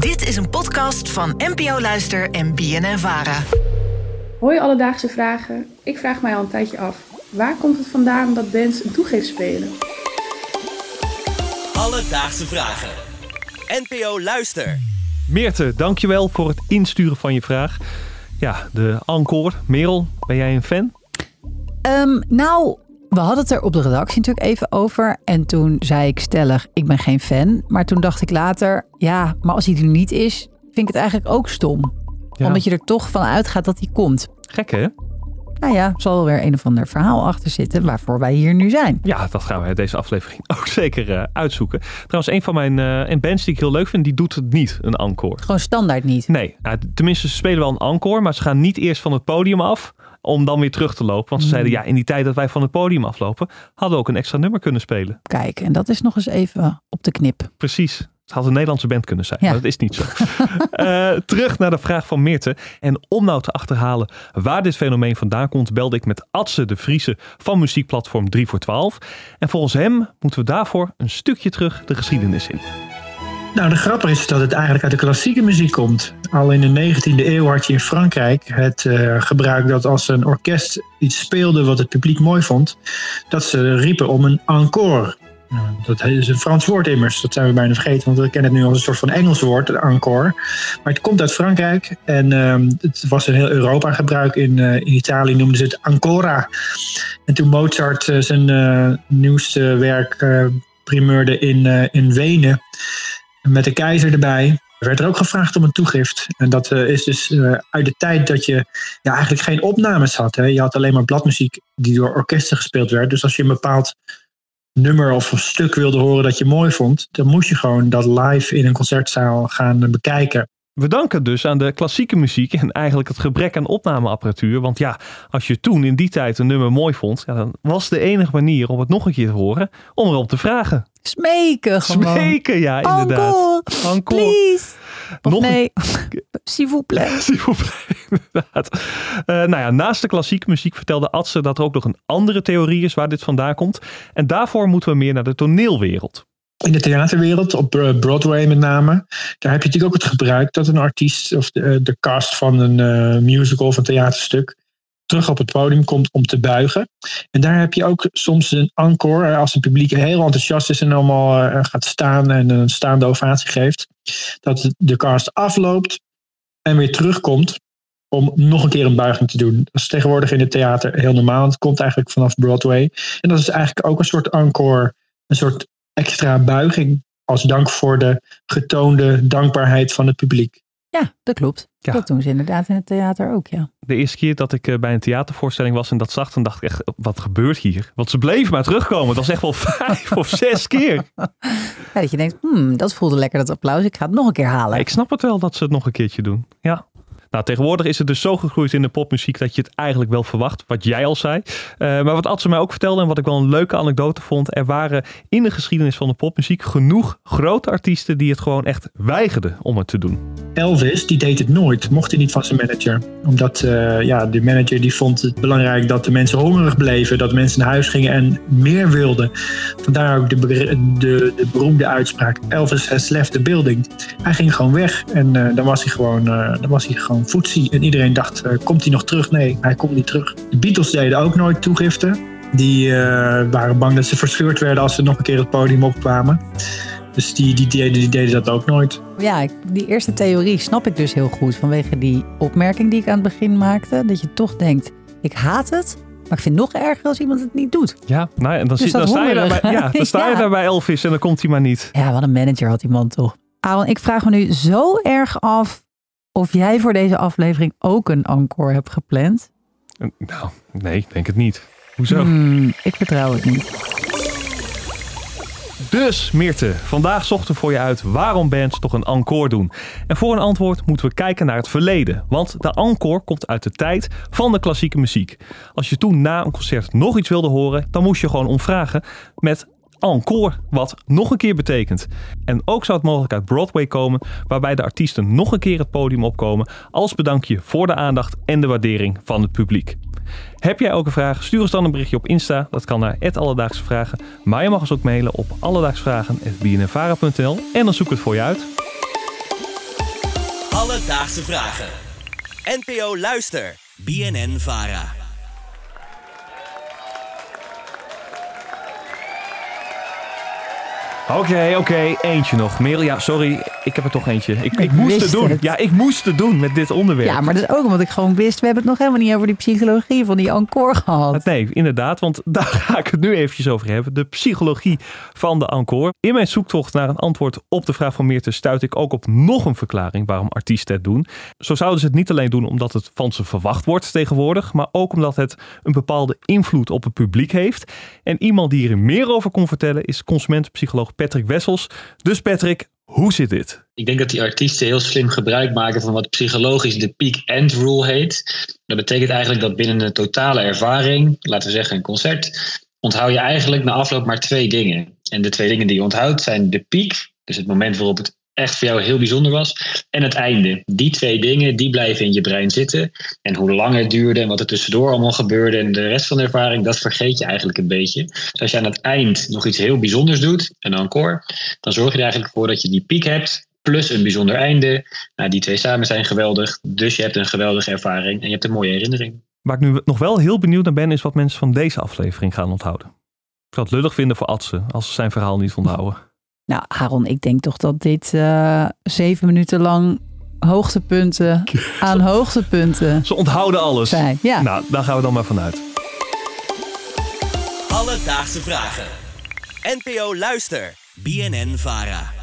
Dit is een podcast van NPO Luister en BNN Vara. Hoi Alledaagse Vragen. Ik vraag mij al een tijdje af. Waar komt het vandaan dat bands een toegift spelen? Alledaagse Vragen. NPO Luister. Meerte, dankjewel voor het insturen van je vraag. Ja, de encore. Merel, ben jij een fan? Ehm, nou, we hadden het er op de redactie natuurlijk even over. En toen zei ik stellig, ik ben geen fan. Maar toen dacht ik later, ja, maar als hij er niet is, vind ik het eigenlijk ook stom. Ja. Omdat je er toch van uitgaat dat hij komt. Gek hè? Nou ja, er zal weer een of ander verhaal achter zitten waarvoor wij hier nu zijn. Ja, dat gaan we deze aflevering ook zeker eh, uitzoeken. Trouwens, een van mijn een bands die ik heel leuk vind, die doet het niet, een encore. Gewoon standaard niet. Nee, nou, tenminste ze spelen wel een encore, maar ze gaan niet eerst van het podium af om dan weer terug te lopen. Want ze zeiden, ja, in die tijd dat wij van het podium aflopen, hadden we ook een extra nummer kunnen spelen. Kijk, en dat is nog eens even op de knip. Precies. Het had een Nederlandse band kunnen zijn, Ja. maar dat is niet zo. Eh, terug naar de vraag van Meerte. En om nou te achterhalen waar dit fenomeen vandaan komt, belde ik met Atse de Vriese van muziekplatform 3 voor 12. En volgens hem moeten we daarvoor een stukje terug de geschiedenis in. Nou, de grap is dat het eigenlijk uit de klassieke muziek komt. Al in de 19e eeuw had je in Frankrijk het eh, gebruik dat als een orkest iets speelde wat het publiek mooi vond, dat ze riepen om een encore. Dat is een Frans woord immers, dat zijn we bijna vergeten, want we kennen het nu als een soort van Engels woord, een encore. Maar het komt uit Frankrijk en ehm, het was in heel Europa gebruik. In, eh, in Italië noemden ze het ancora. En toen Mozart eh, zijn eh, nieuwste werk primeurde in, in Wenen, met de keizer erbij. werd er ook gevraagd om een toegift. En dat is dus uit de tijd dat je ja, eigenlijk geen opnames had. Hè. Je had alleen maar bladmuziek die door orkesten gespeeld werd. Dus als je een bepaald nummer of een stuk wilde horen dat je mooi vond, dan moest je gewoon dat live in een concertzaal gaan bekijken. We danken dus aan de klassieke muziek en eigenlijk het gebrek aan opnameapparatuur. Want ja, als je toen in die tijd een nummer mooi vond, ja, dan was de enige manier om het nog een keer te horen om erop te vragen. Smeken gewoon. Smeken, ja, inderdaad. Encore, Encore. please. Of Nog een- nee, s'il vous plaît. S'il vous plaît, inderdaad. Eh, nou ja, naast de klassieke muziek vertelde Atse dat er ook nog een andere theorie is waar dit vandaan komt. En daarvoor moeten we meer naar de toneelwereld. In de theaterwereld, op eh, Broadway met name, daar heb je natuurlijk ook het gebruik dat een artiest of de, eh, de cast van een eh, musical of een theaterstuk terug op het podium komt om te buigen. En daar heb je ook soms een encore, als het publiek heel enthousiast is en allemaal eh, gaat staan en een staande ovatie geeft, dat de cast afloopt en weer terugkomt om nog een keer een buiging te doen. Dat is tegenwoordig in het theater heel normaal. Het komt eigenlijk vanaf Broadway. En dat is eigenlijk ook een soort encore, een soort extra buiging als dank voor de getoonde dankbaarheid van het publiek. Ja, dat klopt. Ja. Dat doen ze inderdaad in het theater ook, ja. De eerste keer dat ik eh, bij een theatervoorstelling was en dat zag, dan dacht ik echt, wat gebeurt hier? Want ze bleven maar terugkomen. Het was echt wel vijf of zes keer. Ja, dat je denkt, hmm, dat voelde lekker, dat applaus. Ik ga het nog een keer halen. Ik snap het wel dat ze het nog een keertje doen. Ja. Nou, tegenwoordig is het dus zo gegroeid in de popmuziek dat je het eigenlijk wel verwacht, wat jij al zei. Eh, maar wat Adse mij ook vertelde en wat ik wel een leuke anekdote vond, er waren in de geschiedenis van de popmuziek genoeg grote artiesten die het gewoon echt weigerden om het te doen. Elvis, die deed het nooit, mocht hij niet van zijn manager. Omdat eh, ja, de manager die vond het belangrijk dat de mensen hongerig bleven, dat mensen naar huis gingen en meer wilden. Vandaar ook de, de, de beroemde uitspraak, Elvis has left the building. Hij ging gewoon weg en eh, dan was hij gewoon, dan was hij gewoon voetzie. En iedereen dacht, eh, komt hij nog terug? Nee, hij komt niet terug. De Beatles deden ook nooit toegifte. Die eh, waren bang dat ze verscheurd werden als ze nog een keer het podium opkwamen. Dus die, die, deden, die deden dat ook nooit. Ja, die eerste theorie snap ik dus heel goed. Vanwege die opmerking die ik aan het begin maakte. Dat je toch denkt, ik haat het. Maar ik vind het nog erger als iemand het niet doet. Ja, nou, en dan, Dus dan sta je daar hongerige. bij, ja, dan sta je Ja. daar bij Elvis en dan komt hij maar niet. Ja, wat een manager had die man toch. Aaron, ik vraag me nu zo erg af of jij voor deze aflevering ook een encore hebt gepland. Nou, nee, ik denk het niet. Hoezo? Hmm, ik vertrouw het niet. Dus Meerte, vandaag zochten we voor je uit waarom bands toch een encore doen. En voor een antwoord moeten we kijken naar het verleden. Want de encore komt uit de tijd van de klassieke muziek. Als je toen na een concert nog iets wilde horen, dan moest je gewoon omvragen met encore, wat nog een keer betekent. En ook zou het mogelijk uit Broadway komen, waarbij de artiesten nog een keer het podium opkomen als bedankje voor de aandacht en de waardering van het publiek. Heb jij ook een vraag? Stuur ons dan een berichtje op Insta. Dat kan naar Alledaagse Vragen. Maar je mag ons ook mailen op alledaagsvragen.bnnvara.nl en dan zoek ik het voor je uit. Alledaagse vragen. NPO Luister. BNN Vara. Oké, oké, eentje nog. Merel, ja, sorry, ik heb er toch eentje. Ik, ik, moest het doen. het. Ja, ik moest het doen met dit onderwerp. Ja, maar dat is ook omdat ik gewoon wist, we hebben het nog helemaal niet over die psychologie van die encore gehad. Nee, inderdaad, want daar ga ik het nu eventjes over hebben. De psychologie van de encore. In mijn zoektocht naar een antwoord op de vraag van Meerte stuit ik ook op nog een verklaring waarom artiesten het doen. Zo zouden ze het niet alleen doen omdat het van ze verwacht wordt tegenwoordig, maar ook omdat het een bepaalde invloed op het publiek heeft. En iemand die er meer over kon vertellen is consumentenpsycholoog Patrick Wessels. Dus Patrick, hoe zit dit? Ik denk dat die artiesten heel slim gebruik maken van wat psychologisch de peak-end rule heet. Dat betekent eigenlijk dat binnen een totale ervaring, laten we zeggen een concert, onthoud je eigenlijk na afloop maar twee dingen. En de twee dingen die je onthoudt zijn de piek, dus het moment waarop het echt voor jou heel bijzonder was, en het einde. Die twee dingen, die blijven in je brein zitten. En hoe lang het duurde en wat er tussendoor allemaal gebeurde en de rest van de ervaring, dat vergeet je eigenlijk een beetje. Dus als je aan het eind nog iets heel bijzonders doet, een encore, dan zorg je er eigenlijk voor dat je die piek hebt, plus een bijzonder einde. Nou, die twee samen zijn geweldig, dus je hebt een geweldige ervaring en je hebt een mooie herinnering. Waar ik nu nog wel heel benieuwd naar ben, is wat mensen van deze aflevering gaan onthouden. Ik zou het lullig vinden voor Atse als ze zijn verhaal niet onthouden. Nou, Aaron, ik denk toch dat dit eh, zeven minuten lang hoogtepunten aan hoogtepunten Ze onthouden alles. zijn. Ja. Nou, daar gaan we dan maar vanuit. Alledaagse vragen. NPO Luister. BNN Vara.